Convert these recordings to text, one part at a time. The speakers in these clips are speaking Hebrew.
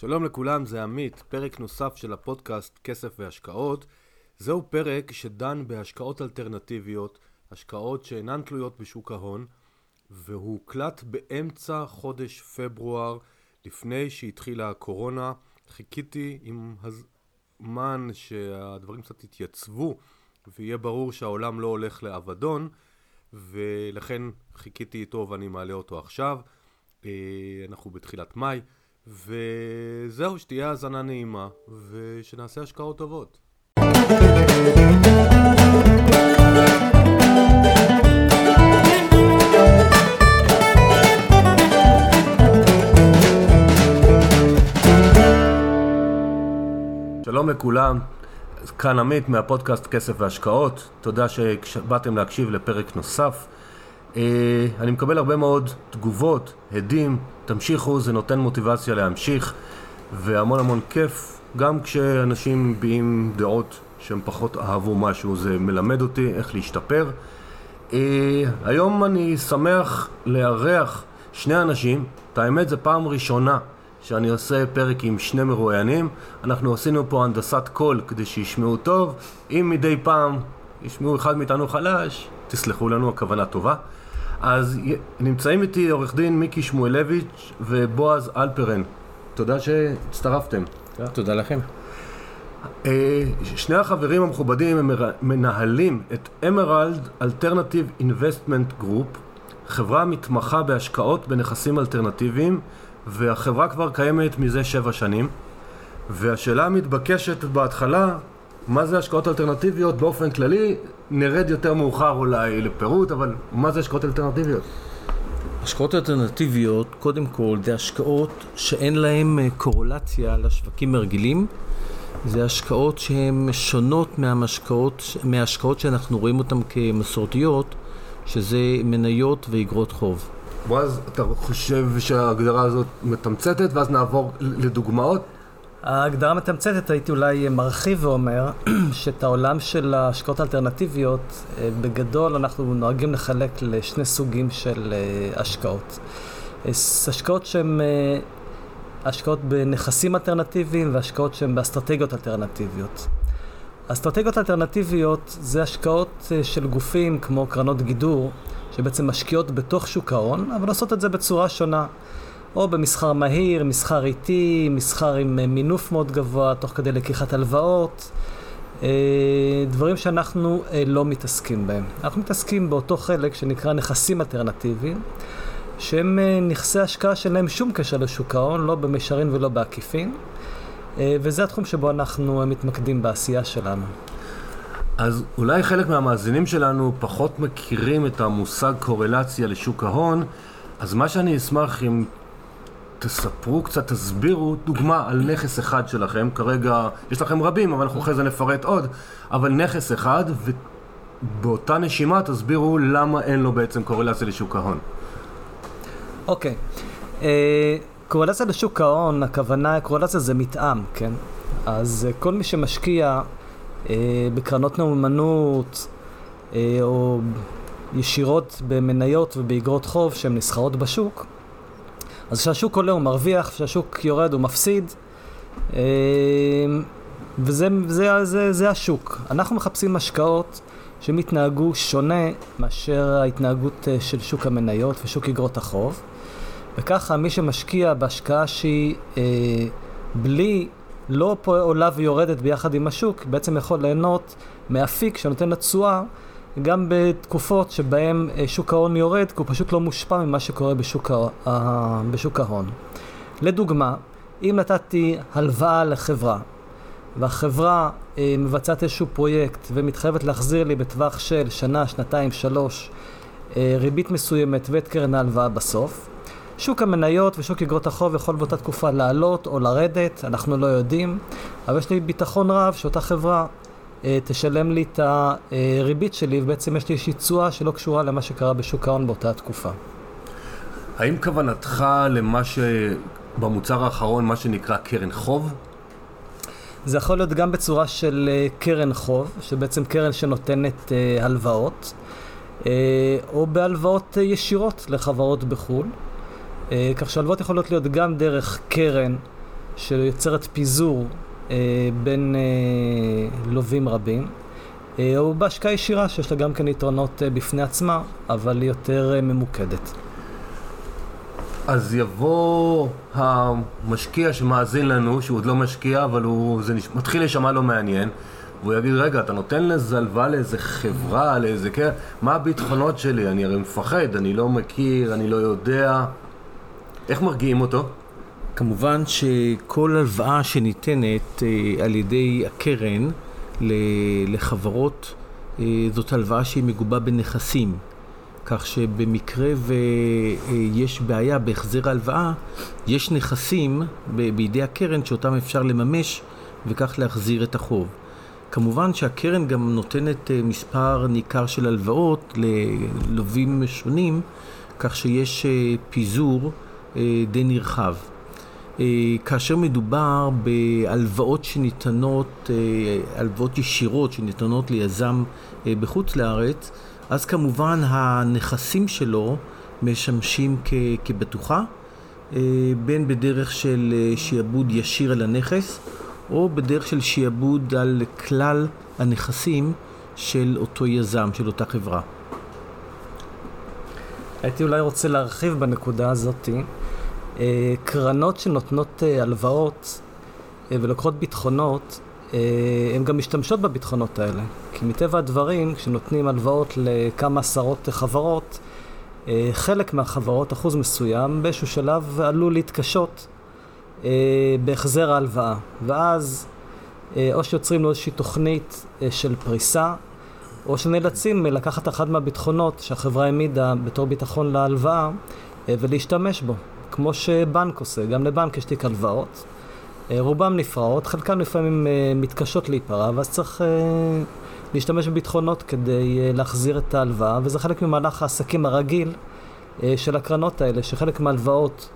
שלום לכולם, זה עמית, פרק נוסף של הפודקאסט כסף והשקעות. זהו פרק שדן בהשקעות אלטרנטיביות, השקעות שאינן תלויות בשוק ההון, והוא הוקלט באמצע חודש פברואר, לפני שהתחילה הקורונה. חיכיתי עם הזמן שהדברים קצת יתייצבו ויהיה ברור שהעולם לא הולך לאבדון, ולכן חיכיתי איתו ואני מעלה אותו עכשיו. אה, אנחנו בתחילת מאי. וזהו, שתהיה האזנה נעימה, ושנעשה השקעות טובות. שלום לכולם, כאן עמית מהפודקאסט כסף והשקעות, תודה שבאתם להקשיב לפרק נוסף. אה, אני מקבל הרבה מאוד תגובות, הדים, תמשיכו, זה נותן מוטיבציה להמשיך, והמון המון כיף, גם כשאנשים מביעים דעות שהם פחות אהבו משהו, זה מלמד אותי איך להשתפר. אה, היום אני שמח לארח שני אנשים, את האמת זה פעם ראשונה שאני עושה פרק עם שני מרואיינים, אנחנו עשינו פה הנדסת קול כדי שישמעו טוב, אם מדי פעם ישמעו אחד מאיתנו חלש, תסלחו לנו, הכוונה טובה. אז נמצאים איתי עורך דין מיקי שמואלביץ' ובועז אלפרן. תודה שהצטרפתם. תודה לכם. אה, שני החברים המכובדים הם מנהלים את Emerald Alternative Investment Group, חברה מתמחה בהשקעות בנכסים אלטרנטיביים, והחברה כבר קיימת מזה שבע שנים. והשאלה המתבקשת בהתחלה, מה זה השקעות אלטרנטיביות באופן כללי? נרד יותר מאוחר אולי לפירוט, אבל מה זה השקעות אלטרנטיביות? השקעות אלטרנטיביות, קודם כל, זה השקעות שאין להן אה, קורולציה לשווקים הרגילים. זה השקעות שהן שונות מהמשקעות, מההשקעות שאנחנו רואים אותן כמסורתיות, שזה מניות ואגרות חוב. בועז, אתה חושב שההגדרה הזאת מתמצתת, ואז נעבור לדוגמאות? ההגדרה מתמצתת, הייתי אולי מרחיב ואומר שאת העולם של ההשקעות האלטרנטיביות, אה, בגדול אנחנו נוהגים לחלק לשני סוגים של אה, השקעות. אה, השקעות שהן השקעות בנכסים אלטרנטיביים והשקעות שהן באסטרטגיות אלטרנטיביות. אסטרטגיות אלטרנטיביות זה השקעות של גופים כמו קרנות גידור, שבעצם משקיעות בתוך שוק ההון, אבל עושות את זה בצורה שונה. או במסחר מהיר, מסחר איטי, מסחר עם אה, מינוף מאוד גבוה, תוך כדי לקיחת הלוואות, אה, דברים שאנחנו אה, לא מתעסקים בהם. אנחנו מתעסקים באותו חלק שנקרא נכסים אלטרנטיביים, שהם נכסי השקעה שאין להם שום קשר לשוק ההון, לא במישרין ולא בעקיפין, וזה התחום שבו אנחנו מתמקדים בעשייה שלנו. אז אולי חלק מהמאזינים שלנו פחות מכירים את המושג קורלציה לשוק ההון, אז מה שאני אשמח אם תספרו קצת, תסבירו דוגמה על נכס אחד שלכם, כרגע יש לכם רבים, אבל אנחנו אחרי זה נפרט עוד, אבל נכס אחד, ובאותה נשימה תסבירו למה אין לו בעצם קורלציה לשוק ההון. אוקיי. Okay. אה, uh, קורלציה לשוק ההון, הכוונה, קורלציה זה מתאם, כן? אז uh, כל מי שמשקיע uh, בקרנות נאמנות, uh, או ישירות במניות ובאגרות חוב שהן נסחרות בשוק, אז כשהשוק עולה הוא מרוויח, כשהשוק יורד הוא מפסיד, אה, וזה זה, זה, זה השוק. אנחנו מחפשים השקעות שהם יתנהגו שונה מאשר ההתנהגות אה, של שוק המניות ושוק אגרות החוב, וככה מי שמשקיע בהשקעה שהיא אה, בלי, לא עולה ויורדת ביחד עם השוק, בעצם יכול ליהנות מאפיק שנותן לתשואה גם בתקופות שבהן אה, שוק ההון יורד, כי הוא פשוט לא מושפע ממה שקורה בשוק, ה... בשוק ההון. לדוגמה, אם נתתי הלוואה לחברה, והחברה אה, מבצעת איזשהו פרויקט ומתחייבת להחזיר לי בטווח של שנה, שנתיים, שלוש, אה, ריבית מסוימת ואת קרן ההלוואה בסוף, שוק המניות ושוק אגרות החוב יכול באותה תקופה לעלות או לרדת, אנחנו לא יודעים, אבל יש לי ביטחון רב שאותה חברה אה, תשלם לי את הריבית שלי, ובעצם יש לי איזושהי תשואה שלא קשורה למה שקרה בשוק ההון באותה תקופה. האם כוונתך למה שבמוצר האחרון, מה שנקרא קרן חוב? זה יכול להיות גם בצורה של אה, קרן חוב, שבעצם קרן שנותנת אה, הלוואות, או בהלוואות ישירות לחברות בחו"ל. כך שהלוואות יכולות להיות גם דרך קרן שיוצרת פיזור אה, בין אה, לווים רבים, אה, או בהשקעה ישירה שיש לה גם כן יתרונות אה, בפני עצמה, אבל היא יותר אה, ממוקדת. אז יבוא המשקיע שמאזין לנו, שהוא עוד לא משקיע, אבל הוא, זה נש... מתחיל להישמע לא מעניין, והוא יגיד, רגע, אתה נותן לזה הלוואה לאיזה חברה, לאיזה קרן, מה הביטחונות שלי? אני הרי מפחד, אני לא מכיר, אני לא יודע. איך מרגיעים אותו? כמובן שכל הלוואה שניתנת אה, על ידי הקרן לחברות, אה, זאת הלוואה שהיא מגובה בנכסים. כך שבמקרה ויש בעיה בהחזר ההלוואה, יש נכסים בידי הקרן שאותם אפשר לממש וכך להחזיר את החוב. כמובן שהקרן גם נותנת אה, מספר ניכר של הלוואות ללווים שונים, כך שיש אה, פיזור אה, די נרחב. אה, כאשר מדובר בהלוואות שניתנות, אה, הלוואות ישירות שניתנות ליזם אה, בחוץ לארץ, אז כמובן הנכסים שלו משמשים כ- כבטוחה, בין בדרך של שיעבוד ישיר על הנכס, או בדרך של שיעבוד על כלל הנכסים של אותו יזם, של אותה חברה. הייתי אולי רוצה להרחיב בנקודה הזאתי. קרנות שנותנות אה, הלוואות אה, ולוקחות ביטחונות, אה, הן גם משתמשות בביטחונות האלה. כי מטבע הדברים, כשנותנים הלוואות לכמה עשרות חברות, חלק מהחברות, אחוז מסוים, באיזשהו שלב עלול להתקשות בהחזר ההלוואה. ואז או שיוצרים לו איזושהי תוכנית של פריסה, או שנאלצים לקחת אחד מהביטחונות שהחברה העמידה בתור ביטחון להלוואה אה, ולהשתמש בו, כמו שבנק עושה, גם לבנק יש תיק הלוואות. אה, רובם נפרעות, חלקם לפעמים אה, מתקשות להיפרע, ואז צריך אה, להשתמש בביטחונות כדי להחזיר את ההלוואה, וזה חלק ממהלך העסקים הרגיל של הקרנות האלה, שחלק מההלוואות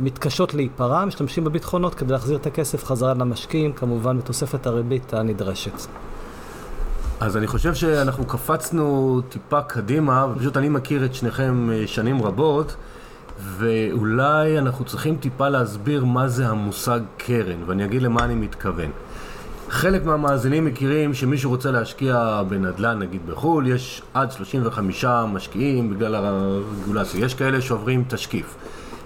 מתקשות להיפרע, משתמשים בביטחונות כדי להחזיר את הכסף חזרה למשקיעים, כמובן בתוספת הריבית הנדרשת. אז אני חושב שאנחנו קפצנו טיפה קדימה, ופשוט אני מכיר את שניכם שנים רבות, ואולי אנחנו צריכים טיפה להסביר מה זה המושג קרן, ואני אגיד למה אני מתכוון. חלק מהמאזינים מכירים שמישהו רוצה להשקיע בנדל"ן, נגיד בחו"ל, יש עד 35 משקיעים בגלל הרגולציה. יש כאלה שעוברים תשקיף.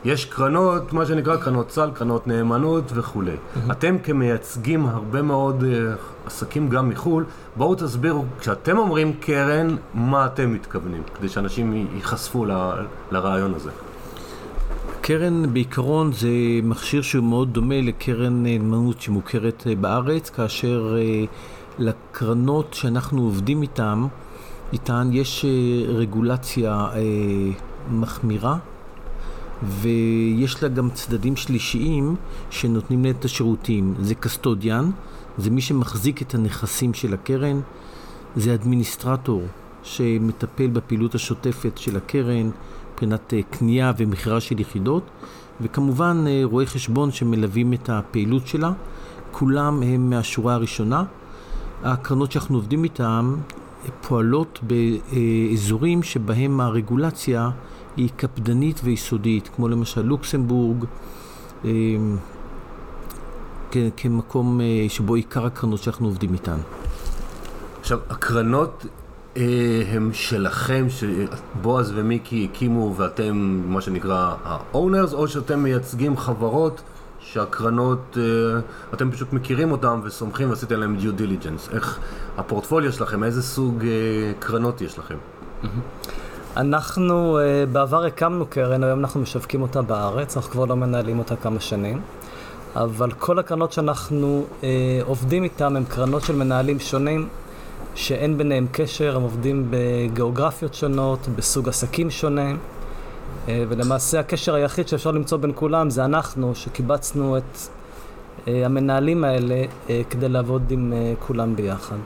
יש קרנות, מה שנקרא קרנות סל, קרנות נאמנות וכולי. אתם כמייצגים הרבה מאוד uh, עסקים גם מחו"ל, בואו תסבירו, כשאתם אומרים קרן, מה אתם מתכוונים, כדי שאנשים ייחשפו ל- לרעיון הזה. קרן בעיקרון זה מכשיר שהוא מאוד דומה לקרן נאמנות שמוכרת אה, בארץ, כאשר אה, לקרנות שאנחנו עובדים איתן, איתן יש אה, רגולציה מחמירה, ויש לה גם צדדים שלישיים שנותנים לה את השירותים. זה קסטודיאן, זה מי שמחזיק את הנכסים של הקרן, זה אדמיניסטרטור שמטפל בפעילות השוטפת של הקרן, מבחינת אה, קנייה ומכירה של יחידות, וכמובן אה, רואי חשבון שמלווים את הפעילות שלה. כולם הם מהשורה הראשונה. הקרנות שאנחנו עובדים איתן פועלות באזורים שבהם הרגולציה היא קפדנית ויסודית, כמו למשל לוקסמבורג, אה, כ- כמקום אה, שבו עיקר הקרנות שאנחנו עובדים איתן. עכשיו, הקרנות אה, הם שלכם, שבועז ומיקי הקימו ואתם, מה שנקרא, ה-owners, או שאתם מייצגים חברות שהקרנות, אה, אתם פשוט מכירים אותם וסומכים ועשיתם להם due diligence. איך הפורטפוליו שלכם, איזה סוג אה, קרנות יש לכם? אנחנו uh, בעבר הקמנו קרן, היום אנחנו משווקים אותה בארץ, אנחנו כבר לא מנהלים אותה כמה שנים, אבל כל הקרנות שאנחנו uh, עובדים איתן הן קרנות של מנהלים שונים, שאין ביניהם קשר, הם עובדים בגיאוגרפיות שונות, בסוג עסקים שונה, uh, ולמעשה הקשר היחיד שאפשר למצוא בין כולם זה אנחנו, שקיבצנו את uh, המנהלים האלה uh, כדי לעבוד עם כולם ביחד.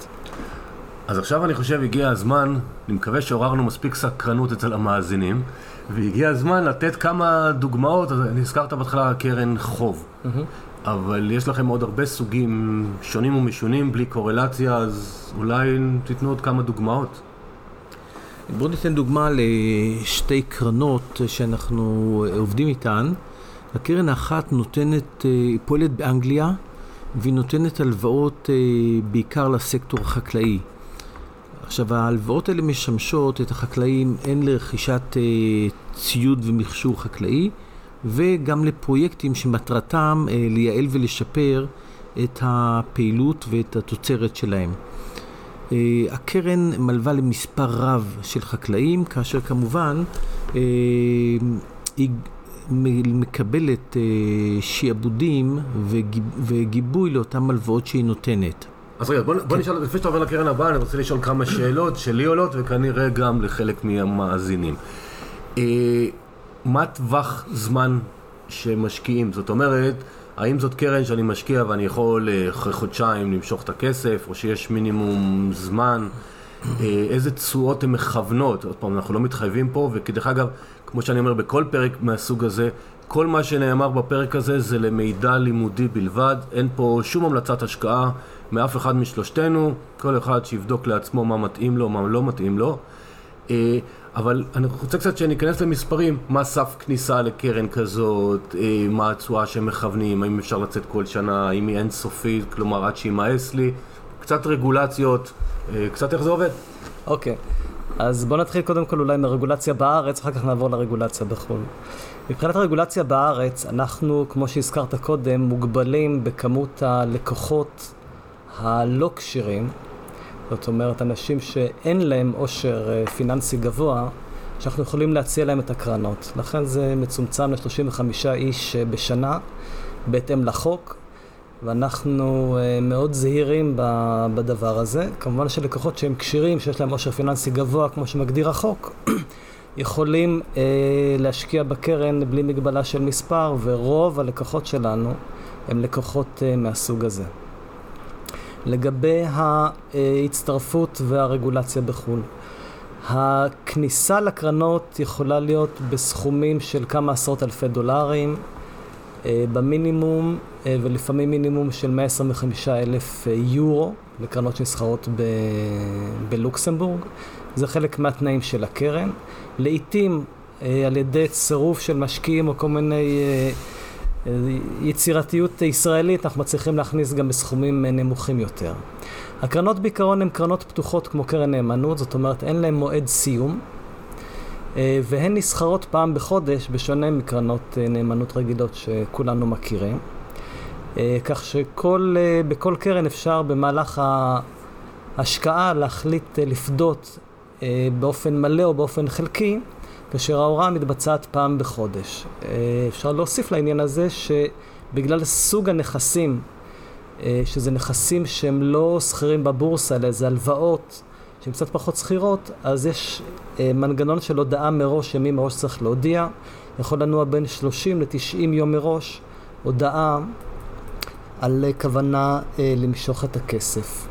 אז עכשיו אני חושב הגיע הזמן, אני מקווה שעוררנו מספיק סקרנות אצל המאזינים, והגיע הזמן לתת כמה דוגמאות, אז נזכרת בהתחלה קרן חוב, אבל יש לכם עוד הרבה סוגים שונים ומשונים בלי קורלציה, אז אולי תיתנו עוד כמה דוגמאות. בואו ניתן דוגמה לשתי קרנות שאנחנו עובדים איתן. הקרן האחת נותנת, היא פועלת באנגליה, והיא נותנת הלוואות בעיקר לסקטור החקלאי. עכשיו, ההלוואות האלה משמשות את החקלאים הן לרכישת ציוד ומכשור חקלאי, וגם לפרויקטים שמטרתם לייעל ולשפר את הפעילות ואת התוצרת שלהם. אה, הקרן מלווה למספר רב של חקלאים, כאשר כמובן אה, היא מקבלת אה, שיעבודים וגיבוי לאותן הלוואות שהיא נותנת. אז רגע, בוא, בוא נשאל, לפני שאתה עובר לקרן הבאה, אני רוצה לשאול כמה שאלות שלי עולות וכנראה גם לחלק מהמאזינים. מה טווח זמן שמשקיעים? זאת אומרת, האם זאת קרן שאני משקיע ואני יכול אה, אחרי חודשיים למשוך את הכסף, או שיש מינימום זמן? אה, איזה תשואות הן מכוונות? עוד פעם, אנחנו לא מתחייבים פה, וכדרך אגב, כמו שאני אומר בכל פרק מהסוג הזה, כל מה שנאמר בפרק הזה זה למידע לימודי בלבד, אין פה שום המלצת השקעה מאף אחד משלושתנו, כל אחד שיבדוק לעצמו מה מתאים לו, מה לא מתאים לו. אבל אני רוצה קצת שניכנס למספרים, מה סף כניסה לקרן כזאת, אה, מה התשואה שהם מכוונים, האם אפשר לצאת כל שנה, האם היא אינסופית, כלומר עד שימאס לי, קצת רגולציות, אה, קצת איך זה עובד. אוקיי, okay. אז בואו נתחיל קודם כל אולי מהרגולציה בארץ, אחר כך נעבור לרגולציה בחו"ל. מבחינת הרגולציה בארץ, אנחנו, כמו שהזכרת קודם, מוגבלים בכמות הלקוחות הלא כשירים. זאת אומרת, אנשים שאין להם עושר אה, פיננסי גבוה, שאנחנו יכולים להציע להם את הקרנות. לכן זה מצומצם ל-35 איש אה, בשנה, בהתאם לחוק, ואנחנו אה, מאוד זהירים בדבר הזה. כמובן שלקוחות שהם כשירים, שיש להם עושר פיננסי גבוה, כמו שמגדיר החוק, יכולים אה, להשקיע בקרן בלי מגבלה של מספר, ורוב הלקוחות שלנו הם לקוחות אה, מהסוג הזה. לגבי ההצטרפות והרגולציה בחו"ל. הכניסה לקרנות יכולה להיות בסכומים של כמה עשרות אלפי דולרים, אה, במינימום אה, ולפעמים מינימום של 125 אלף אה, יורו לקרנות שנסחרות ב- בלוקסמבורג. זה חלק מהתנאים של הקרן. לעיתים על ידי צירוף של משקיעים או כל מיני יצירתיות ישראלית אנחנו מצליחים להכניס גם בסכומים נמוכים יותר. הקרנות בעיקרון הן קרנות פתוחות כמו קרן נאמנות, זאת אומרת אין להן מועד סיום, אה, והן נסחרות פעם בחודש, בשונה מקרנות אה, נאמנות רגילות שכולנו מכירים. אה, כך שבכל קרן אפשר במהלך ההשקעה להחליט לפדות באופן מלא או באופן חלקי כאשר ההוראה מתבצעת פעם בחודש. אה, אפשר להוסיף לעניין הזה שבגלל סוג הנכסים, אה, שזה נכסים שהם לא שכירים בבורסה, אלא זה הלוואות שהן קצת פחות שכירות, אז יש אה, מנגנון של הודעה מראש, שמי מראש צריך להודיע. יכול לנוע בין 30 ל-90 יום מראש, הודעה על כוונה למשוך את הכסף.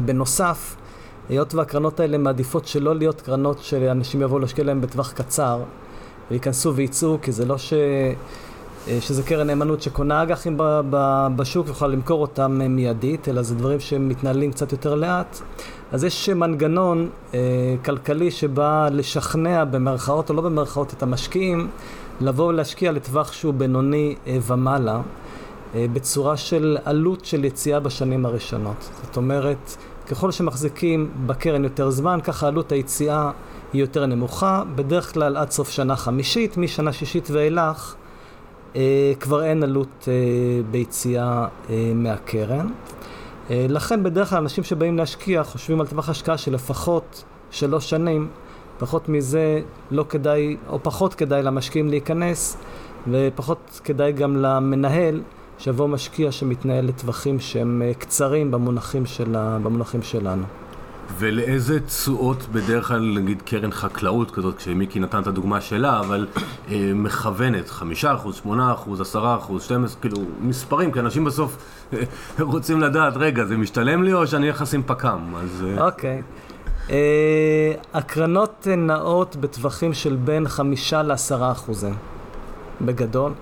בנוסף, היות והקרנות האלה מעדיפות שלא להיות קרנות שאנשים יבואו להשקיע להם בטווח קצר וייכנסו וייצאו, כי זה לא ש... אה, שזה קרן נאמנות שקונה אג"חים בשוק ויכולה למכור אותם אה, מיידית, אלא זה דברים שמתנהלים קצת יותר לאט. אז יש מנגנון אה, כלכלי שבא לשכנע במרכאות או לא במרכאות את המשקיעים לבוא ולהשקיע לטווח שהוא בינוני אה, ומעלה, אה, בצורה של עלות של יציאה בשנים הראשונות. זאת אומרת, ככל שמחזיקים בקרן יותר זמן, ככה עלות היציאה היא יותר נמוכה, בדרך כלל עד סוף שנה חמישית, משנה שישית ואילך אה, כבר אין עלות אה, ביציאה אה, מהקרן. אה, לכן בדרך כלל אנשים שבאים להשקיע חושבים על טווח השקעה של לפחות שלוש שנים, פחות מזה לא כדאי, או פחות כדאי למשקיעים להיכנס, ופחות כדאי גם למנהל שיבוא משקיע שמתנהל לטווחים שהם אה, קצרים במונחים, של ה... במונחים שלנו. ולאיזה תשואות בדרך כלל, נגיד קרן חקלאות כזאת, כשמיקי נתן את הדוגמה שלה, אבל אה, מכוונת, חמישה אחוז, שמונה אחוז, עשרה אחוז, שתים עשרה, כאילו, מספרים, כי אנשים בסוף אה, רוצים לדעת, רגע, זה משתלם לי או שאני אלך לשים פק"ם? אז... אה, אוקיי. Uh, הקרנות נעות בטווחים של בין חמישה לעשרה אחוזים, בגדול.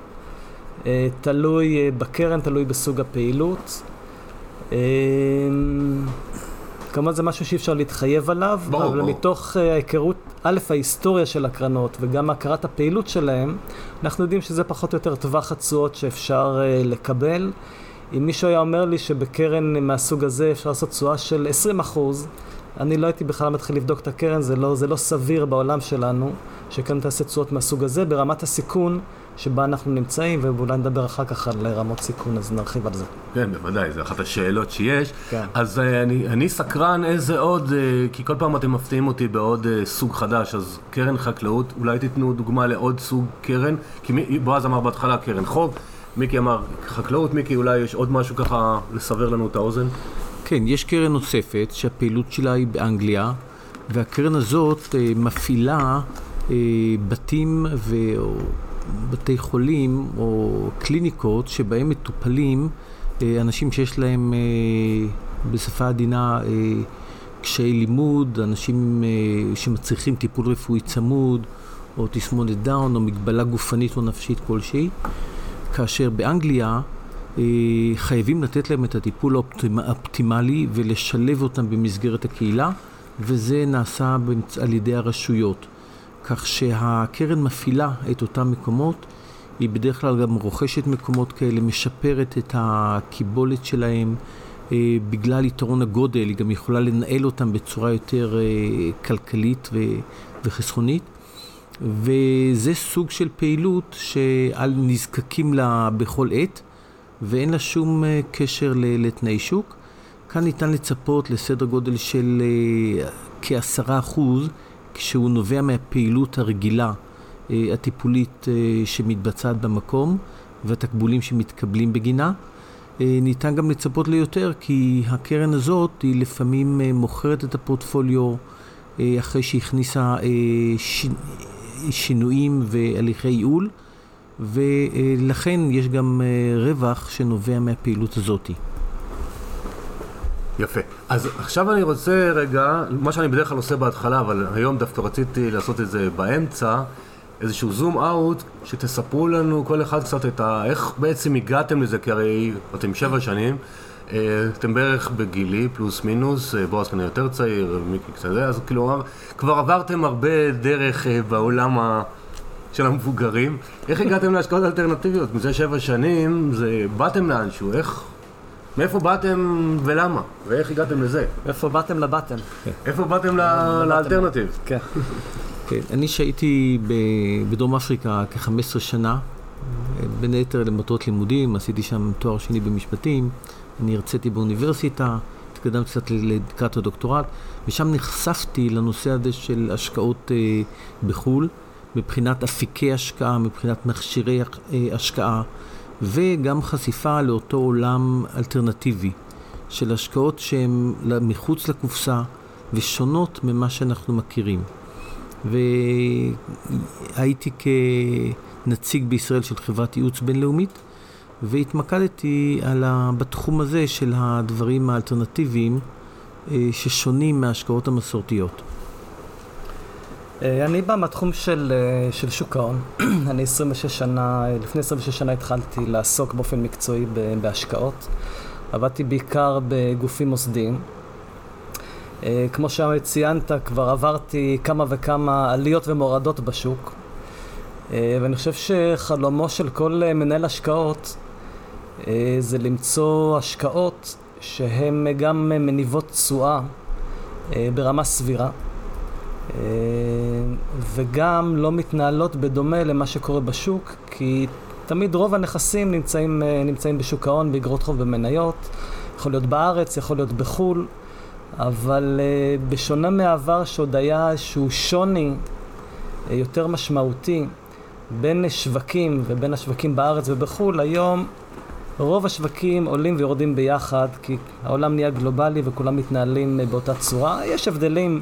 אה, תלוי אה, בקרן, תלוי בסוג הפעילות. אה, כמובן זה משהו שאי אפשר להתחייב עליו, ברור, אבל ברור. מתוך ההיכרות, א', ההיסטוריה של הקרנות וגם הכרת הפעילות שלהם, אנחנו יודעים שזה פחות או יותר טווח התשואות שאפשר לקבל. אם מישהו היה אומר לי שבקרן מהסוג הזה אפשר לעשות תשואה של 20 אחוז, אני לא הייתי בכלל מתחיל לבדוק את הקרן, זה לא, זה לא סביר בעולם שלנו, שכאן תעשה תשואות מהסוג הזה, ברמת הסיכון שבה אנחנו נמצאים, ואולי נדבר אחר כך על רמות סיכון, אז נרחיב על זה. כן, בוודאי, זו אחת השאלות שיש. כן. אז אה, אני, אני סקרן איזה עוד, אה, כי כל פעם אתם מפתיעים אותי בעוד אה, סוג חדש, אז קרן חקלאות, אולי תיתנו דוגמה לעוד סוג קרן, כי מי- בועז אמר בהתחלה קרן חוב, מיקי אמר חקלאות, מיקי אולי יש עוד משהו ככה לסבר לנו את האוזן? כן, יש קרן נוספת שהפעילות שלה היא באנגליה, והקרן הזאת מפעילה בתים ו... בתי חולים או קליניקות שבהם מטופלים אה, אנשים שיש להם אה, בשפה עדינה אה, קשיי לימוד, אנשים שמצריכים טיפול רפואי צמוד, או תסמונת דאון, או מגבלה גופנית או נפשית כלשהי, כאשר באנגליה חייבים לתת להם את הטיפול האופטימ- האופטימלי ולשלב אותם במסגרת הקהילה, וזה נעשה על ידי הרשויות. כך שהקרן מפעילה את אותם מקומות, היא בדרך כלל גם רוכשת מקומות כאלה, משפרת את הקיבולת שלהם. אה, בגלל יתרון הגודל, היא גם יכולה לנהל אותם בצורה יותר אה, כלכלית וחסכונית. וזה סוג של פעילות שעל נזקקים לה בכל עת, ואין לה שום אה, קשר לתנאי שוק. כאן ניתן לצפות לסדר גודל של כעשרה אחוז, כשהוא נובע מהפעילות הרגילה אה, הטיפולית אה, שמתבצעת במקום, והתקבולים שמתקבלים בגינה. אה, ניתן גם לצפות ליותר, כי הקרן הזאת היא לפעמים מוכרת את הפורטפוליו אחרי שהכניסה. שינויים והליכי ייעול, ולכן יש גם רווח שנובע מהפעילות הזאת. יפה. אז עכשיו אני רוצה רגע, מה שאני בדרך כלל עושה בהתחלה, אבל היום דווקא רציתי לעשות את זה באמצע, איזשהו זום אאוט, שתספרו לנו כל אחד קצת את ה... איך בעצם הגעתם לזה, כי הרי אתם שבע שנים, אה, אתם בערך בגילי, פלוס מינוס, אה, בועז כנראה יותר צעיר, מיקי קצת אז כלומר, כבר עברתם הרבה דרך אה, בעולם ה... של המבוגרים. איך הגעתם להשקעות אלטרנטיביות? מזה שבע שנים, זה... באתם לאנשהו, איך... מאיפה באתם ולמה? ואיך הגעתם לזה? איפה באתם לבטן? איפה באתם ל alternative? כן. כן, אני שהייתי בדרום אפריקה כ-15 שנה, בין היתר למטרות לימודים, עשיתי שם תואר שני במשפטים, אני הרציתי באוניברסיטה, התקדמתי קצת לקראת הדוקטורט, ושם נחשפתי לנושא הזה של השקעות אה, בחו"ל, מבחינת אפיקי השקעה, מבחינת מכשירי אה, השקעה, וגם חשיפה לאותו עולם אלטרנטיבי של השקעות שהן מחוץ לקופסה ושונות ממה שאנחנו מכירים. והייתי כנציג בישראל של חברת ייעוץ בינלאומית, והתמקדתי ה... בתחום הזה של הדברים האלטרנטיביים אה, ששונים מההשקעות המסורתיות. אה, אני בא מהתחום של, אה, של שוק ההון. אני 26 שנה, אה, לפני 26 שנה התחלתי לעסוק באופן מקצועי בהשקעות. עבדתי בעיקר בגופים מוסדיים. כמו שציינת, כבר עברתי כמה וכמה עליות ומורדות בשוק. ואני חושב שחלומו של כל מנהל השקעות זה למצוא השקעות שהן גם מניבות תשואה אה, ברמה סבירה. אה, וגם לא מתנהלות בדומה למה שקורה בשוק, כי תמיד רוב הנכסים נמצאים, אה, נמצאים בשוק ההון, באגרות חוב במניות, יכול להיות בארץ, יכול להיות בחו"ל, אבל אה, בשונה מהעבר שעוד היה איזשהו שוני יותר משמעותי בין שווקים ובין השווקים בארץ ובחו"ל, היום רוב השווקים עולים ויורדים ביחד, כי העולם נהיה גלובלי וכולם מתנהלים באותה צורה. יש הבדלים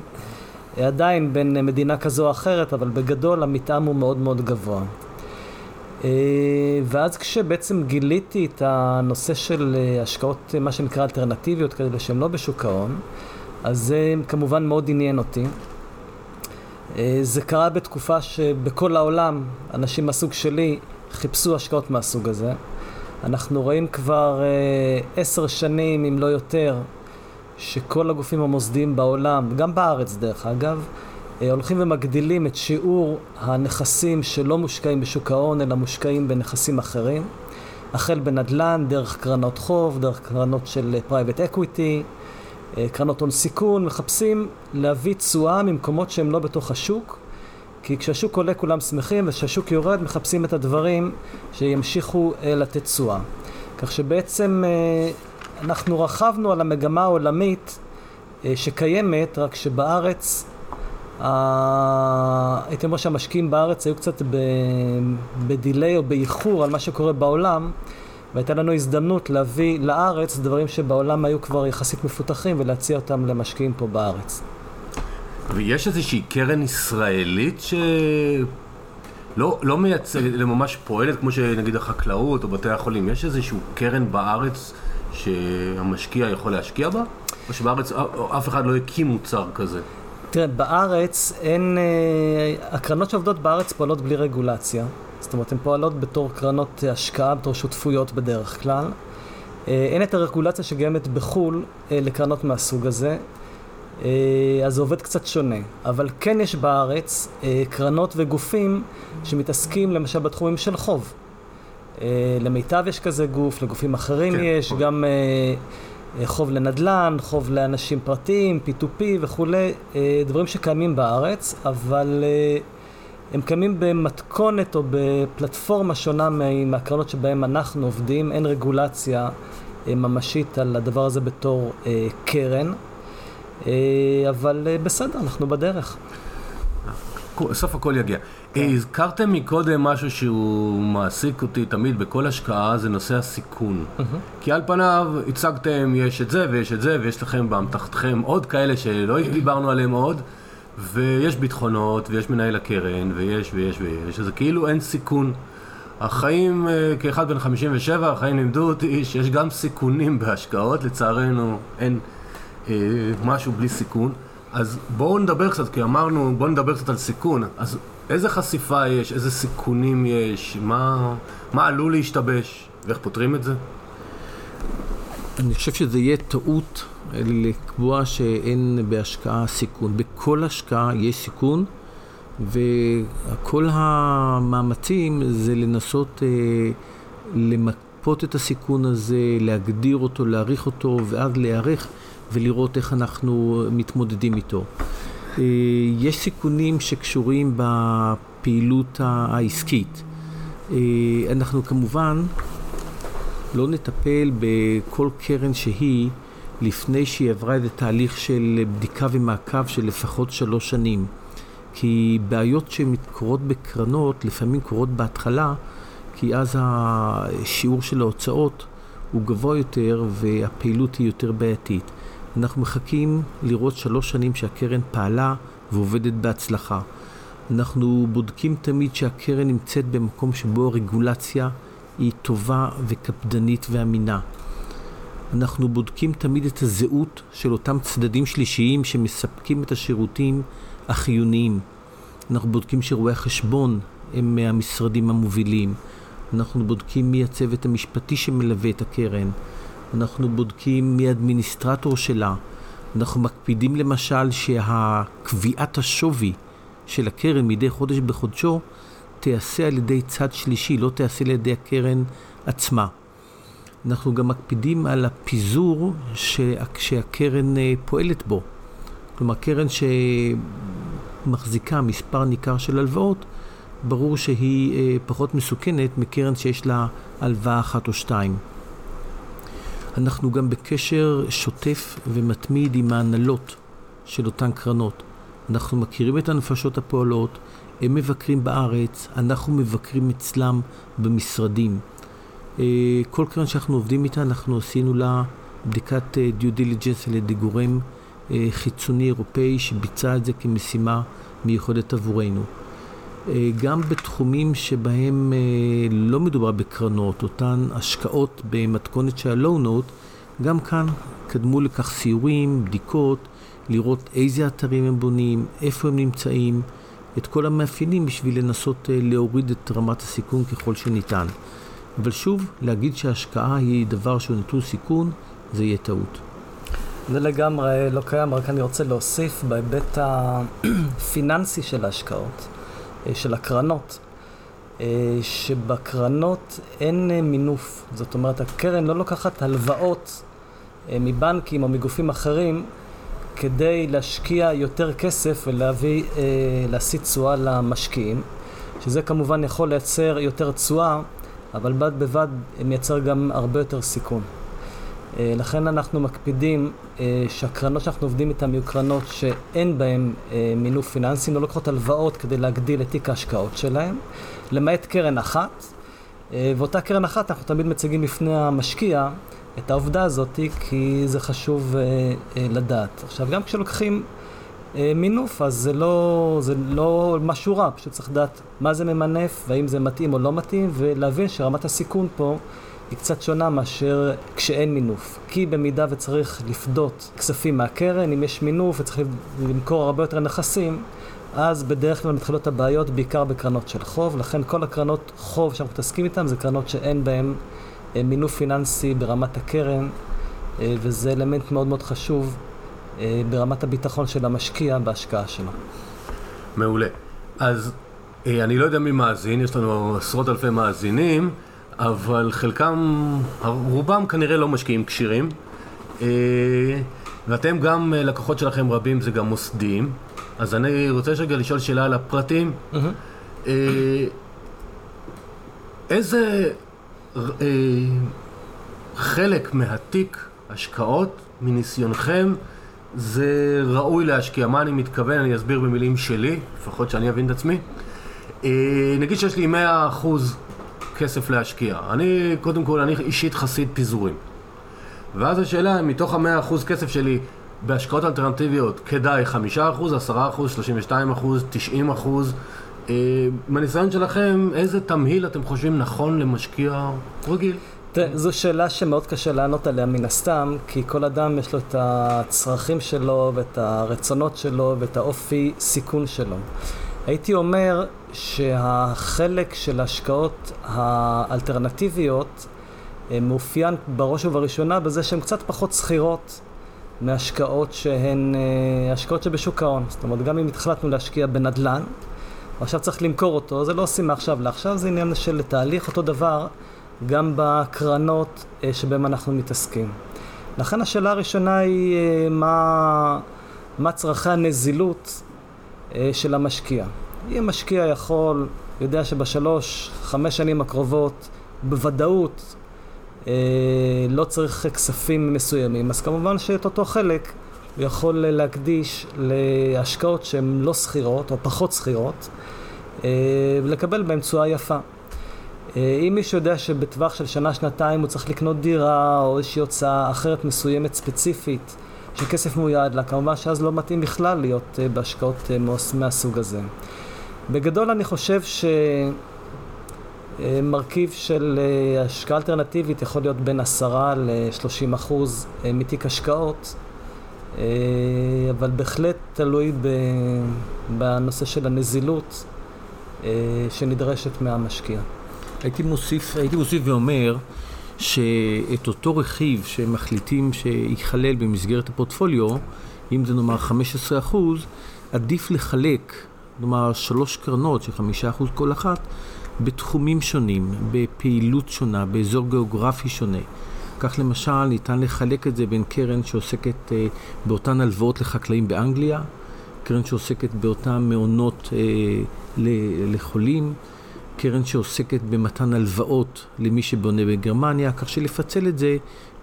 עדיין בין אה, מדינה כזו או אחרת, אבל בגדול המתאם הוא מאוד מאוד גבוה. אה, ואז כשבעצם גיליתי את הנושא של אה, השקעות, מה שנקרא אלטרנטיביות, כאלה שהן לא בשוק ההון, אז זה כמובן מאוד עניין אותי. זה קרה בתקופה שבכל העולם אנשים מהסוג שלי חיפשו השקעות מהסוג הזה. אנחנו רואים כבר עשר שנים, אם לא יותר, שכל הגופים המוסדיים בעולם, גם בארץ דרך אגב, אה, הולכים ומגדילים את שיעור הנכסים שלא מושקעים בשוק ההון, אלא מושקעים בנכסים אחרים. החל בנדל"ן, דרך קרנות חוב, דרך קרנות של private equity, קרנות הון סיכון, מחפשים להביא תשואה ממקומות שהם לא בתוך השוק, כי כשהשוק עולה כולם שמחים, וכשהשוק יורד מחפשים את הדברים שימשיכו אה, לתת תשואה. כך שבעצם אה, אנחנו רכבנו על המגמה העולמית אה, שקיימת, רק שבארץ, הייתי אומר שהמשקיעים בארץ היו קצת בדיליי או באיחור על מה שקורה בעולם, והייתה לנו הזדמנות להביא לארץ דברים שבעולם היו כבר יחסית מפותחים ולהציע אותם למשקיעים פה בארץ. ויש איזושהי קרן ישראלית ש... לא, לא מייצגת, אלא ממש פועלת כמו שנגיד החקלאות או בתי החולים. יש איזושהי קרן בארץ שהמשקיע יכול להשקיע בה? או שבארץ אף אחד לא הקים מוצר כזה? תראה, בארץ אין... אה, הקרנות שעובדות בארץ פועלות בלי רגולציה. זאת אומרת, הן פועלות בתור קרנות השקעה, בתור שותפויות בדרך כלל. אה, אין את הרגולציה שקיימת בחו"ל אה, לקרנות מהסוג הזה. אז זה עובד קצת שונה. אבל כן יש בארץ קרנות וגופים שמתעסקים למשל בתחומים של חוב. אה, למיטב יש כזה גוף, לגופים אחרים כן, יש, חוב. גם חוב לנדל"ן, חוב לאנשים פרטיים, P2P וכולי, דברים שקיימים בארץ, אבל הם קיימים במתכונת או בפלטפורמה שונה מהקרנות שבהן אנחנו עובדים, אין רגולציה ממשית על הדבר הזה בתור קרן. אה, אבל אה, בסדר, אנחנו בדרך. סוף הכל יגיע. כן. הזכרתם מקודם משהו שהוא מעסיק אותי תמיד בכל השקעה, זה נושא הסיכון. כי על פניו הצגתם, יש את זה ויש את זה, ויש לכם באמתחתכם עוד כאלה שלא דיברנו עליהם עוד, ויש ביטחונות, ויש מנהל הקרן, ויש ויש ויש, אז כאילו אין סיכון. החיים, אה, כאחד בן 57, החיים לימדו אותי שיש גם סיכונים בהשקעות, לצערנו אין... אה, משהו בלי סיכון. אז בואו נדבר קצת, כי אמרנו, בואו נדבר קצת על סיכון. אז איזה חשיפה יש, איזה סיכונים יש, מה, מה עלול להשתבש, ואיך פותרים את זה? אני חושב שזה יהיה טעות לקבוע שאין בהשקעה סיכון. בכל השקעה יש סיכון, וכל המאמצים זה לנסות אה, למפות את הסיכון הזה, להגדיר אותו, להעריך אותו, ואז להיערך ולראות איך אנחנו מתמודדים איתו. אה, יש סיכונים שקשורים בפעילות העסקית. אה, אנחנו כמובן לא נטפל בכל קרן שהיא לפני שהיא עברה איזה תהליך של בדיקה ומעקב של לפחות שלוש שנים. כי בעיות שקורות בקרנות לפעמים קורות בהתחלה, כי אז השיעור של ההוצאות הוא גבוה יותר והפעילות היא יותר בעייתית. אנחנו מחכים לראות שלוש שנים שהקרן פעלה ועובדת בהצלחה. אנחנו בודקים תמיד שהקרן נמצאת במקום שבו הרגולציה היא טובה וקפדנית ואמינה. אנחנו בודקים תמיד את הזהות של אותם צדדים שלישיים שמספקים את השירותים החיוניים. אנחנו בודקים שרואי החשבון הם מהמשרדים המובילים. אנחנו בודקים מי הצוות המשפטי שמלווה את הקרן. אנחנו בודקים מי האדמיניסטרטור שלה. אנחנו מקפידים למשל שהקביעת השווי של הקרן מדי חודש בחודשו תיעשה על ידי צד שלישי, לא תיעשה על ידי הקרן עצמה. אנחנו גם מקפידים על הפיזור שהקרן אה, פועלת בו. כלומר, קרן שמחזיקה מספר ניכר של הלוואות, ברור שהיא אה, פחות מסוכנת מקרן שיש לה הלוואה אחת או שתיים. אנחנו גם בקשר שוטף ומתמיד עם ההנהלות של אותן קרנות. אנחנו מכירים את הנפשות הפועלות, הם מבקרים בארץ, אנחנו מבקרים אצלם במשרדים. אה, כל קרן שאנחנו עובדים איתה, אנחנו עשינו לה בדיקת אה, due diligence על ידי גורם אה, חיצוני אירופאי שביצע את זה כמשימה מיוחדת עבורנו. אה, גם בתחומים שבהם אה, לא מדובר בקרנות, אותן השקעות במתכונת של note, גם כאן קדמו לכך סיורים, בדיקות, לראות איזה אתרים הם בונים, איפה הם נמצאים, את כל המאפיינים בשביל לנסות אה, להוריד את רמת הסיכון ככל שניתן. אבל שוב, להגיד שהשקעה היא דבר שהוא נטול סיכון, זה יהיה טעות. זה לגמרי לא קיים, רק אני רוצה להוסיף בהיבט הפיננסי של ההשקעות, של הקרנות, אה, שבקרנות אין אה, מינוף. זאת אומרת, הקרן לא לוקחת הלוואות מבנקים או מגופים אחרים כדי להשקיע יותר כסף ולהביא, להשיא תשואה למשקיעים, שזה כמובן יכול לייצר יותר תשואה, אבל בד בבד מייצר גם הרבה יותר סיכון. אה, לכן אנחנו מקפידים אה, שהקרנות שאנחנו עובדים איתן יהיו קרנות שאין בהן אה, מינוף פיננסי, לא לוקחות הלוואות כדי להגדיל את תיק ההשקעות שלהן, למעט קרן אחת, ואותה קרן אחת אנחנו תמיד מציגים בפני המשקיע את העובדה הזאת, כי זה חשוב לדעת. עכשיו, גם כשלוקחים מינוף, אז זה לא, זה לא משהו רע, פשוט צריך לדעת מה זה ממנף, והאם זה מתאים או לא מתאים, ולהבין שרמת הסיכון פה היא קצת שונה מאשר כשאין מינוף. כי במידה וצריך לפדות כספים מהקרן, אם יש מינוף וצריך למכור הרבה יותר נכסים, אז בדרך כלל מתחילות הבעיות בעיקר בקרנות של חוב, לכן כל הקרנות חוב שאנחנו מתעסקים איתן זה קרנות שאין בהן אה, מינוף פיננסי ברמת הקרן, אה, וזה אלמנט מאוד מאוד חשוב אה, ברמת הביטחון של המשקיע בהשקעה שלו. מעולה. אז אני לא יודע מי מאזין, יש לנו עשרות אלפי מאזינים. אבל חלקם, רובם כנראה לא משקיעים כשירים. אה, ואתם גם, אה, לקוחות שלכם רבים זה גם מוסדיים. אז אני רוצה רגע לשאול שאלה על הפרטים. Mm-hmm. איזה חלק מהתיק השקעות מניסיונכם זה ראוי להשקיע? מה אני מתכוון? אני אסביר במילים שלי, לפחות שאני אבין את עצמי. נגיד שיש לי 100% כסף להשקיע. אני, קודם כל, אני אישית חסיד פיזורים. ואז השאלה, מתוך המאה אחוז כסף שלי בהשקעות אלטרנטיביות, כדאי חמישה אחוז, עשרה אחוז, שלושים ושתיים אחוז, תשעים אחוז. אה, מהניסיון שלכם, איזה תמהיל אתם חושבים נכון למשקיע רגיל? תראה, זו שאלה שמאוד קשה לענות עליה מן הסתם, כי כל אדם יש לו את הצרכים שלו ואת הרצונות שלו ואת האופי סיכון שלו. הייתי אומר שהחלק של ההשקעות האלטרנטיביות אה, מאופיין בראש ובראשונה בזה שהן קצת פחות שכירות מהשקעות שהן אה, השקעות שבשוק ההון. זאת אומרת, גם אם התחלטנו להשקיע בנדל"ן, ועכשיו צריך למכור אותו, זה לא עושים מעכשיו לעכשיו, זה עניין של תהליך, אותו דבר גם בקרנות אה, שבהן אנחנו מתעסקים. לכן השאלה הראשונה היא מה, מה צרכי הנזילות של המשקיע. אם משקיע יכול, יודע שבשלוש, חמש שנים הקרובות, בוודאות אה, לא צריך כספים מסוימים, אז כמובן שאת אותו חלק הוא יכול להקדיש להשקעות שהן לא שכירות או פחות שכירות, אה, ולקבל בהן תשואה יפה. אה, אם מישהו יודע שבטווח של שנה-שנתיים הוא צריך לקנות דירה או איזושהי הוצאה אחרת מסוימת ספציפית, שכסף מיועד לה, כמובן שאז לא מתאים בכלל להיות אה, בהשקעות אה, מהסוג הזה. בגדול אני חושב שמרכיב של אה, השקעה אלטרנטיבית יכול להיות בין 10 ל-30 אחוז מתיק השקעות, אבל בהחלט תלוי בנושא של הנזילות שנדרשת מהמשקיע. הייתי מוסיף, הייתי מוסיף ואומר שאת אותו רכיב שמחליטים שייכלל במסגרת הפורטפוליו, אם זה נאמר 15 אחוז, עדיף לחלק כלומר שלוש קרנות של חמישה אחוז כל אחת, בתחומים שונים, בפעילות שונה, באזור גיאוגרפי שונה. כך למשל ניתן לחלק את זה בין קרן שעוסקת אה, באותן הלוואות לחקלאים באנגליה, קרן שעוסקת באותן מעונות אה, לחולים, קרן שעוסקת במתן הלוואות למי שבונה בגרמניה, כך שלפצל את זה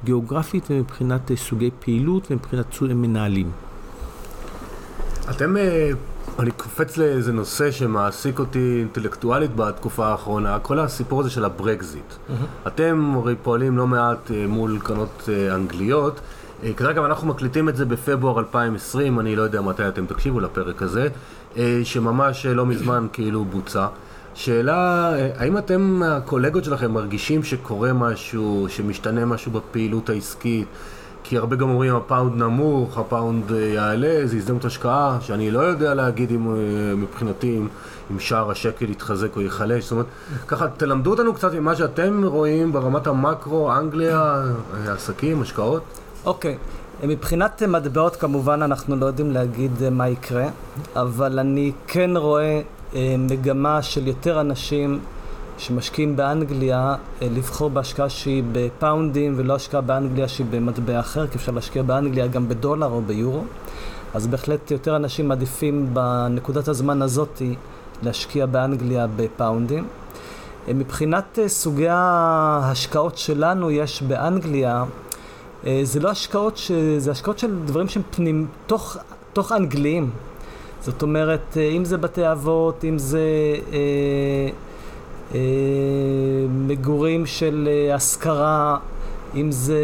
גיאוגרפית ומבחינת אה, סוגי פעילות ומבחינת מנהלים. אתם אה, אני קופץ לאיזה נושא שמעסיק אותי אינטלקטואלית בתקופה האחרונה, כל הסיפור הזה של הברקזיט. Mm-hmm. אתם הרי פועלים לא מעט אה, מול קרנות אה, אנגליות. אה, כרגע אנחנו מקליטים את זה בפברואר 2020, אני לא יודע מתי אתם תקשיבו לפרק הזה, שממש לא מזמן כאילו בוצע. שאלה, האם אתם, הקולגות שלכם, מרגישים שקורה משהו, שמשתנה משהו בפעילות העסקית? כי הרבה גם אומרים הפאונד נמוך, הפאונד אה, יעלה, זה הזדמנות השקעה, שאני לא יודע להגיד אם אה, מבחינתי אם, שער השקל יתחזק או ייחלש, זאת אומרת, ככה תלמדו אותנו קצת ממה שאתם רואים ברמת המקרו, אנגליה, אה, עסקים, השקעות. אוקיי, מבחינת מטבעות כמובן אנחנו לא יודעים להגיד מה יקרה, אבל אני כן רואה מגמה של יותר אנשים שמשקיעים באנגליה לבחור בהשקעה שהיא בפאונדים ולא השקעה באנגליה שהיא במטבע אחר, כי אפשר להשקיע באנגליה גם בדולר או ביורו. אז בהחלט יותר אנשים מעדיפים בנקודת הזמן הזאתי להשקיע באנגליה בפאונדים. מבחינת סוגי ההשקעות שלנו יש באנגליה אה, זה לא השקעות, ש... זה השקעות של דברים שהם פנים, תוך, תוך אנגליים. זאת אומרת, אה, אם זה בתי אבות, אם זה אה, אה, מגורים של אה, השכרה, אם זה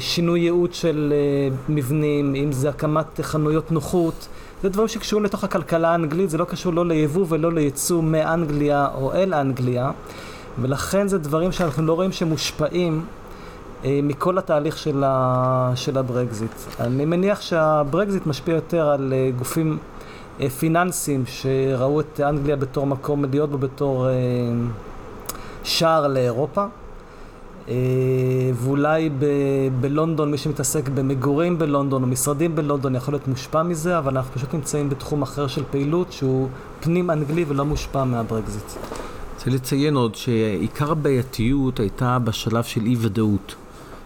שינוי ייעוד של אה, מבנים, אם זה הקמת חנויות נוחות. זה דברים שקשורים לתוך הכלכלה האנגלית, זה לא קשור לא ליבוא ולא לייצוא מאנגליה או אל אנגליה, ולכן זה דברים שאנחנו לא רואים שמושפעים אה, מכל התהליך של, ה, של הברקזיט. אני מניח שהברקזיט משפיע יותר על גופים אה, פיננסיים שראו את אנגליה בתור מקום להיות בו בתור שער לאירופה. ואולי ב- בלונדון, מי שמתעסק במגורים בלונדון או משרדים בלונדון יכול להיות מושפע מזה, אבל אנחנו פשוט נמצאים בתחום אחר של פעילות שהוא פנים אנגלי ולא מושפע מהברקזיט. רוצה לציין עוד שעיקר הבעייתיות הייתה בשלב של אי ודאות.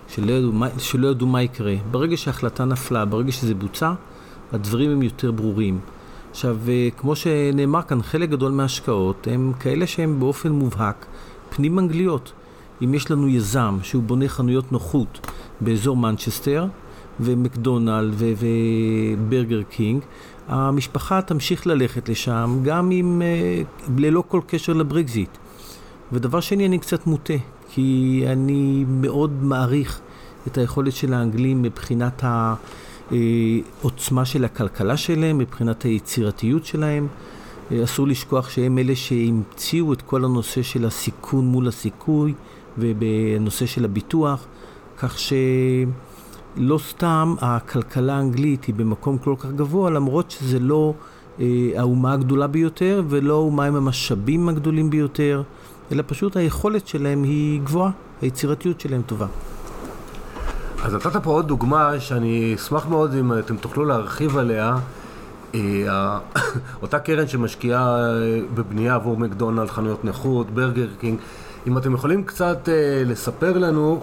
שלא ידעו, שלא ידעו מה יקרה. ברגע שההחלטה נפלה, ברגע שזה בוצע, הדברים הם יותר ברורים. עכשיו, אה, כמו שנאמר כאן, חלק גדול מההשקעות הם כאלה שהם באופן מובהק פנים אנגליות. אם יש לנו יזם שהוא בונה חנויות נוחות באזור מנצ'סטר, ומקדונלד וברגר קינג, המשפחה תמשיך ללכת לשם גם אם אה, ללא כל קשר לברקזיט. ודבר שני, אני קצת מוטה, כי אני מאוד מעריך את היכולת של האנגלים מבחינת העוצמה של הכלכלה שלהם, מבחינת היצירתיות שלהם. אסור לשכוח שהם אלה שהמציאו את כל הנושא של הסיכון מול הסיכוי ובנושא של הביטוח, כך שלא סתם הכלכלה האנגלית היא במקום כל כך גבוה, למרות שזה לא אה, האומה הגדולה ביותר ולא האומה עם המשאבים הגדולים ביותר. אלא פשוט היכולת שלהם היא גבוהה, היצירתיות שלהם טובה. אז נתת פה עוד דוגמה שאני אשמח מאוד אם אתם תוכלו להרחיב עליה. אה, אותה קרן שמשקיעה אה, בבנייה עבור מקדונלד, חנויות נכות, ברגר קינג, אם אתם יכולים קצת אה, לספר לנו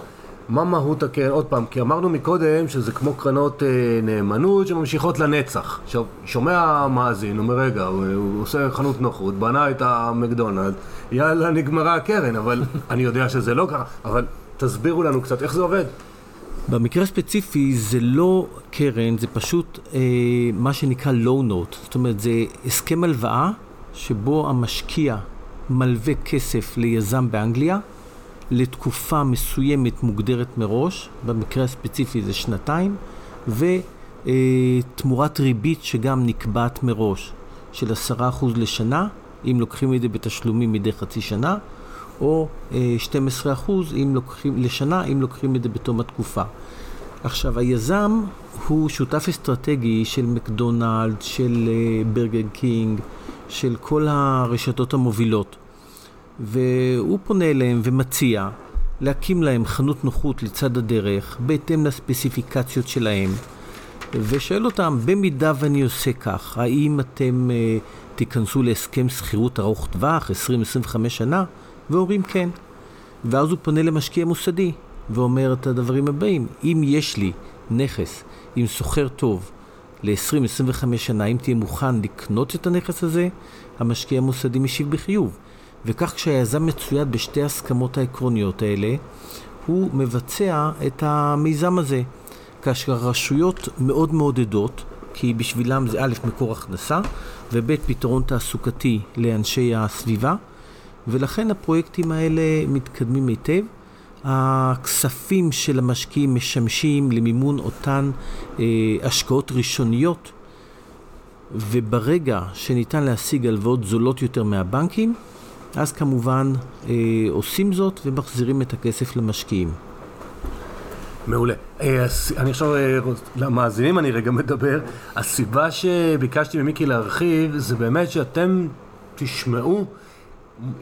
מה מהות הקרן, עוד פעם, כי אמרנו מקודם שזה כמו קרנות נאמנות שממשיכות לנצח. עכשיו, שומע מאזין, אומר רגע, הוא, הוא עושה חנות נוחות, בנה את המקדונלד, יאללה, נגמרה הקרן, אבל אני יודע שזה לא ככה, אבל תסבירו לנו קצת איך זה עובד. במקרה הספציפי זה לא קרן, זה פשוט אה, מה שנקרא low note, זאת אומרת זה הסכם הלוואה שבו המשקיע מלווה כסף ליזם באנגליה לתקופה מסוימת מוגדרת מראש, במקרה הספציפי זה שנתיים, ותמורת ריבית שגם נקבעת מראש של עשרה אחוז לשנה, אם לוקחים את זה בתשלומים מדי חצי שנה, או 12 אחוז לשנה אם לוקחים את זה בתום התקופה. עכשיו, היזם הוא שותף אסטרטגי של מקדונלד, של ברגר קינג, של כל הרשתות המובילות. והוא פונה אליהם ומציע להקים להם חנות נוחות לצד הדרך, בהתאם לספציפיקציות שלהם, ושואל אותם, במידה ואני עושה כך, האם אתם uh, תיכנסו להסכם שכירות ארוך טווח, 20-25 שנה? ואומרים כן. ואז הוא פונה למשקיע מוסדי, ואומר את הדברים הבאים, אם יש לי נכס עם סוחר טוב ל-20-25 שנה, אם תהיה מוכן לקנות את הנכס הזה, המשקיע המוסדי משיב בחיוב. וכך כשהיזם מצויד בשתי הסכמות העקרוניות האלה, הוא מבצע את המיזם הזה. כאשר הרשויות מאוד מעודדות, כי בשבילם זה א', מקור הכנסה, וב', פתרון תעסוקתי לאנשי הסביבה, ולכן הפרויקטים האלה מתקדמים היטב. הכספים של המשקיעים משמשים למימון אותן אה, השקעות ראשוניות, וברגע שניתן להשיג הלוואות זולות יותר מהבנקים, אז כמובן אה, עושים זאת ומחזירים את הכסף למשקיעים. מעולה. אה, אני עכשיו, אה, למאזינים אני רגע מדבר. הסיבה שביקשתי ממיקי להרחיב זה באמת שאתם תשמעו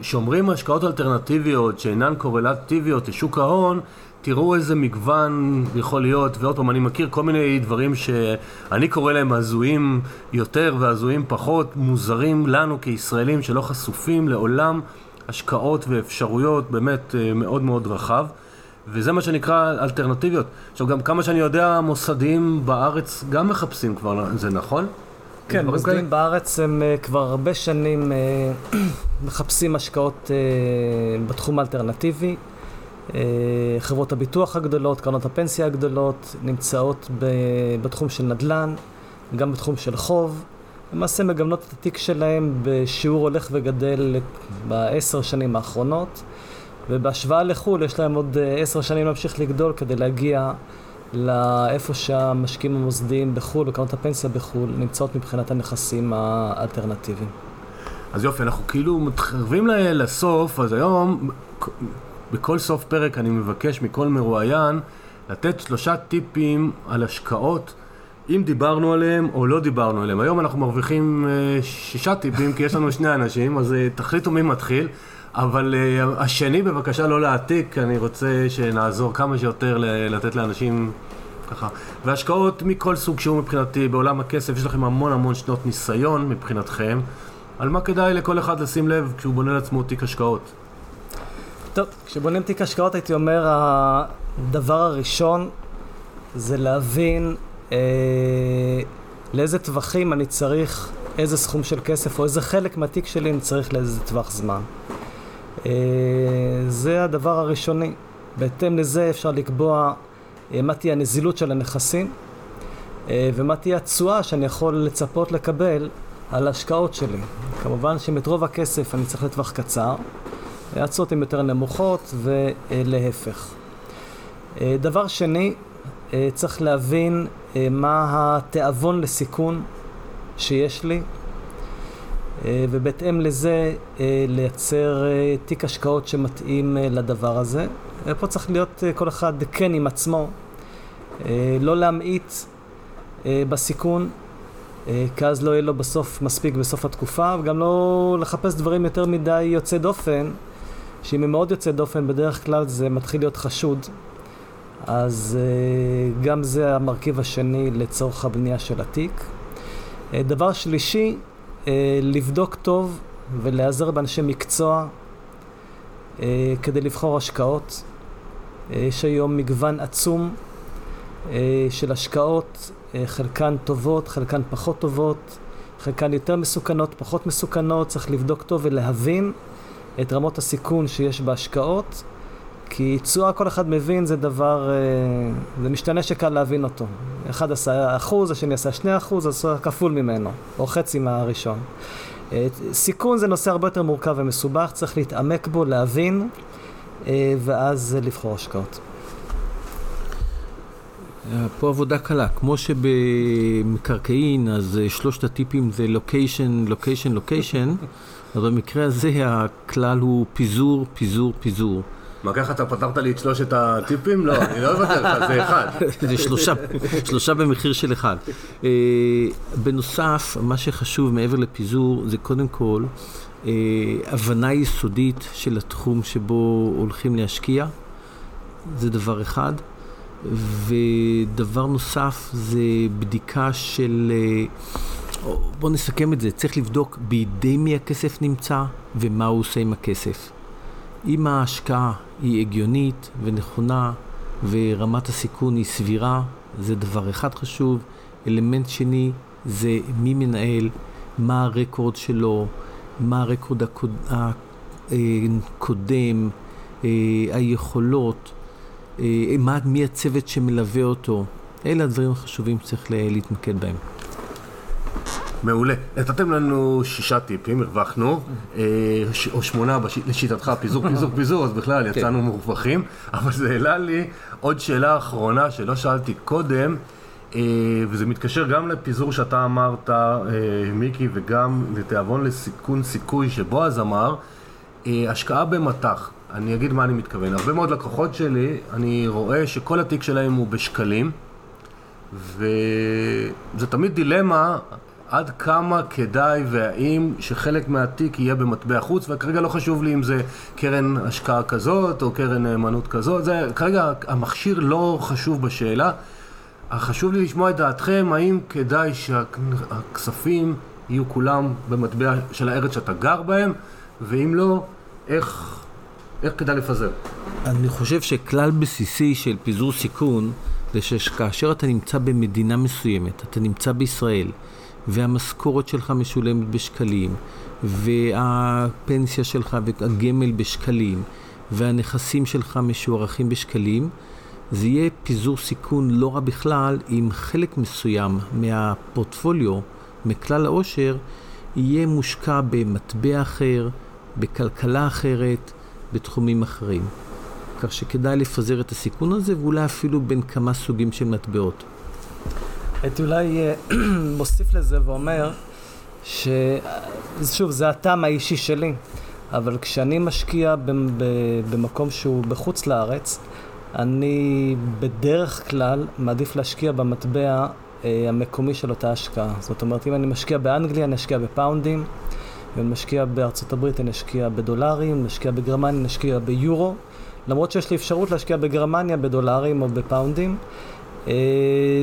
שאומרים השקעות אלטרנטיביות שאינן קורלטיביות לשוק ההון, תראו איזה מגוון יכול להיות, ועוד פעם, אני מכיר כל מיני דברים שאני קורא להם הזויים יותר והזויים פחות, מוזרים לנו כישראלים שלא חשופים לעולם השקעות ואפשרויות באמת אה, מאוד מאוד רחב. וזה מה שנקרא אלטרנטיביות. עכשיו גם כמה שאני יודע, מוסדיים בארץ גם מחפשים כבר, זה נכון? כן, מוסדיים בארץ הם uh, כבר הרבה שנים uh, מחפשים השקעות uh, בתחום האלטרנטיבי. חברות הביטוח הגדולות, קרנות הפנסיה הגדולות, נמצאות בתחום של נדל"ן, גם בתחום של חוב. למעשה מגמנות את התיק שלהם בשיעור הולך וגדל בעשר שנים האחרונות. ובהשוואה לחו"ל יש להם עוד אה, עשר שנים להמשיך לגדול כדי להגיע לאיפה שהמשקיעים המוסדיים בחו"ל וקרנות הפנסיה בחו"ל נמצאות מבחינת הנכסים האלטרנטיביים. אז יופי, אנחנו כאילו מתחרבים לסוף, אז היום בכל סוף פרק אני מבקש מכל מרואיין לתת שלושה טיפים על השקעות, אם דיברנו עליהם או לא דיברנו עליהם. היום אנחנו מרוויחים אה, שישה טיפים כי יש לנו שני אנשים, אז אה, תחליטו מי מתחיל. אבל uh, השני בבקשה לא להעתיק, אני רוצה שנעזור כמה שיותר לתת לאנשים ככה. והשקעות מכל סוג שהוא מבחינתי, בעולם הכסף יש לכם המון המון שנות ניסיון מבחינתכם. על מה כדאי לכל אחד לשים לב כשהוא בונה לעצמו תיק השקעות? טוב, כשבונים תיק השקעות הייתי אומר, הדבר הראשון זה להבין אה, לאיזה טווחים אני צריך, איזה סכום של כסף או איזה חלק מהתיק שלי אני צריך לאיזה טווח זמן. אה, זה הדבר הראשוני. בהתאם לזה אפשר לקבוע אה, מה תהיה הנזילות של הנכסים אה, ומה תהיה התשואה שאני יכול לצפות לקבל על ההשקעות שלי. כמובן שאם את רוב הכסף אני צריך לטווח קצר, התשואות הן יותר נמוכות ולהפך. דבר שני, צריך להבין מה התיאבון לסיכון שיש לי ובהתאם לזה אה, לייצר אה, תיק השקעות שמתאים לדבר הזה. פה צריך להיות כל אחד כן עם עצמו, לא להמעיט בסיכון, כי אז לא יהיה לו בסוף מספיק בסוף התקופה, וגם לא לחפש דברים יותר מדי יוצא דופן, שאם הם מאוד יוצא דופן, בדרך כלל זה מתחיל להיות חשוד. אז גם זה המרכיב השני לצורך הבנייה של התיק. דבר שלישי, אה, לבדוק טוב ולהיעזר באנשי מקצוע אה, כדי לבחור השקעות. אה, יש היום מגוון עצום של השקעות, חלקן טובות, חלקן פחות טובות, חלקן יותר מסוכנות, פחות מסוכנות, צריך לבדוק טוב ולהבין את רמות הסיכון שיש בהשקעות, כי תשואה כל אחד מבין זה דבר, זה משתנה שקל להבין אותו. אחד עשה אחוז, השני עשה שני אחוז, אז כפול ממנו, או חצי מהראשון. אה, סיכון זה נושא הרבה יותר מורכב ומסובך, צריך להתעמק בו, להבין, אה, ואז לבחור השקעות. אה, פה עבודה קלה, כמו שבמקרקעין, אז שלושת הטיפים זה לוקיישן, לוקיישן, לוקיישן, אז במקרה הזה הכלל הוא פיזור, פיזור, פיזור. מה ככה אתה פתרת לי את שלושת הטיפים? לא, אני לא אוותר לך, זה אחד. זה שלושה, שלושה במחיר של אחד. אה, בנוסף, מה שחשוב מעבר לפיזור זה קודם כל אה, הבנה יסודית של התחום שבו הולכים להשקיע, זה דבר אחד. ודבר נוסף זה בדיקה של, אה, בואו נסכם את זה, צריך לבדוק בידי מי הכסף נמצא ומה הוא עושה עם הכסף. אם ההשקעה היא הגיונית ונכונה ורמת הסיכון היא סבירה, זה דבר אחד חשוב. אלמנט שני זה מי מנהל, מה הרקורד שלו, מה הרקורד הקודם, אה, היכולות, אה, מי הצוות שמלווה אותו. אלה הדברים החשובים שצריך להתמקד בהם. מעולה. נתתם לנו שישה טיפים, הרווחנו, אה, או שמונה לשיטתך, פיזור, פיזור, פיזור, אז בכלל כן. יצאנו מרווחים, אבל זה העלה לי עוד שאלה אחרונה שלא שאלתי קודם, אה, וזה מתקשר גם לפיזור שאתה אמרת, אה, מיקי, וגם לתיאבון לסיכון סיכוי שבועז אמר, השקעה במטח. אני אגיד מה אני מתכוון. הרבה מאוד לקוחות שלי, אני רואה שכל התיק שלהם הוא בשקלים, וזה תמיד דילמה עד כמה כדאי והאם שחלק מהתיק יהיה במטבע חוץ, וכרגע לא חשוב לי אם זה קרן השקעה כזאת או קרן נאמנות כזאת, זה כרגע המכשיר לא חשוב בשאלה. חשוב לי לשמוע את דעתכם, האם כדאי שהכספים יהיו כולם במטבע של הארץ שאתה גר בהם, ואם לא, איך, איך כדאי לפזר? אני חושב שכלל בסיסי של פיזור סיכון זה שכאשר אתה נמצא במדינה מסוימת, אתה נמצא בישראל, והמשכורת שלך משולמת בשקלים, והפנסיה שלך והגמל בשקלים, והנכסים שלך משוערכים בשקלים, זה יהיה פיזור סיכון לא רע בכלל אם חלק מסוים מהפורטפוליו, מכלל העושר, יהיה מושקע במטבע אחר, בכלכלה אחרת, בתחומים אחרים. כך שכדאי לפזר את הסיכון הזה, ואולי אפילו בין כמה סוגים של מטבעות. הייתי אולי אה, מוסיף לזה ואומר, ששוב, זה הטעם האישי שלי, אבל כשאני משקיע במקום שהוא בחוץ לארץ, אני בדרך כלל מעדיף להשקיע במטבע אה, המקומי של אותה השקעה. זאת אומרת, אם אני משקיע באנגליה, אני אשקיע בפאונדים, אם אני משקיע בארצות הברית, אני אשקיע בדולרים, אם אני אשקיע בגרמניה, אני אשקיע ביורו. למרות שיש לי אפשרות להשקיע בגרמניה בדולרים או בפאונדים. אה,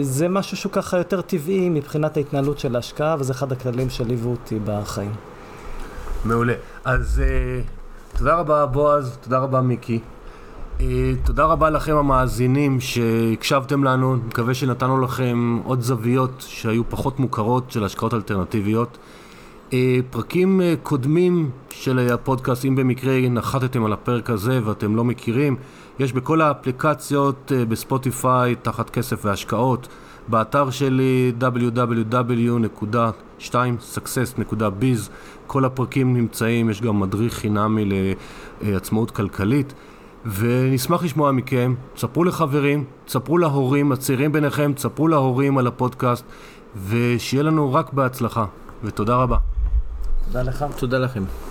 זה משהו שהוא ככה יותר טבעי מבחינת ההתנהלות של ההשקעה, וזה אחד הכללים שליוו אותי בחיים. מעולה. אז uh, תודה רבה בועז, תודה רבה מיקי. Uh, תודה רבה לכם המאזינים שהקשבתם לנו, מקווה שנתנו לכם עוד זוויות שהיו פחות מוכרות של השקעות אלטרנטיביות. אה, פרקים אה, קודמים של הפודקאסט, אם במקרה נחתתם על הפרק הזה ואתם לא מכירים, יש בכל האפליקציות אה, בספוטיפיי תחת כסף והשקעות, באתר שלי www.2success.biz כל הפרקים נמצאים, יש גם מדריך חינמי לעצמאות כלכלית ונשמח לשמוע מכם, תספרו לחברים, תספרו להורים הצעירים ביניכם, תספרו להורים על הפודקאסט ושיהיה לנו רק בהצלחה ותודה רבה תודה לך. תודה לכם.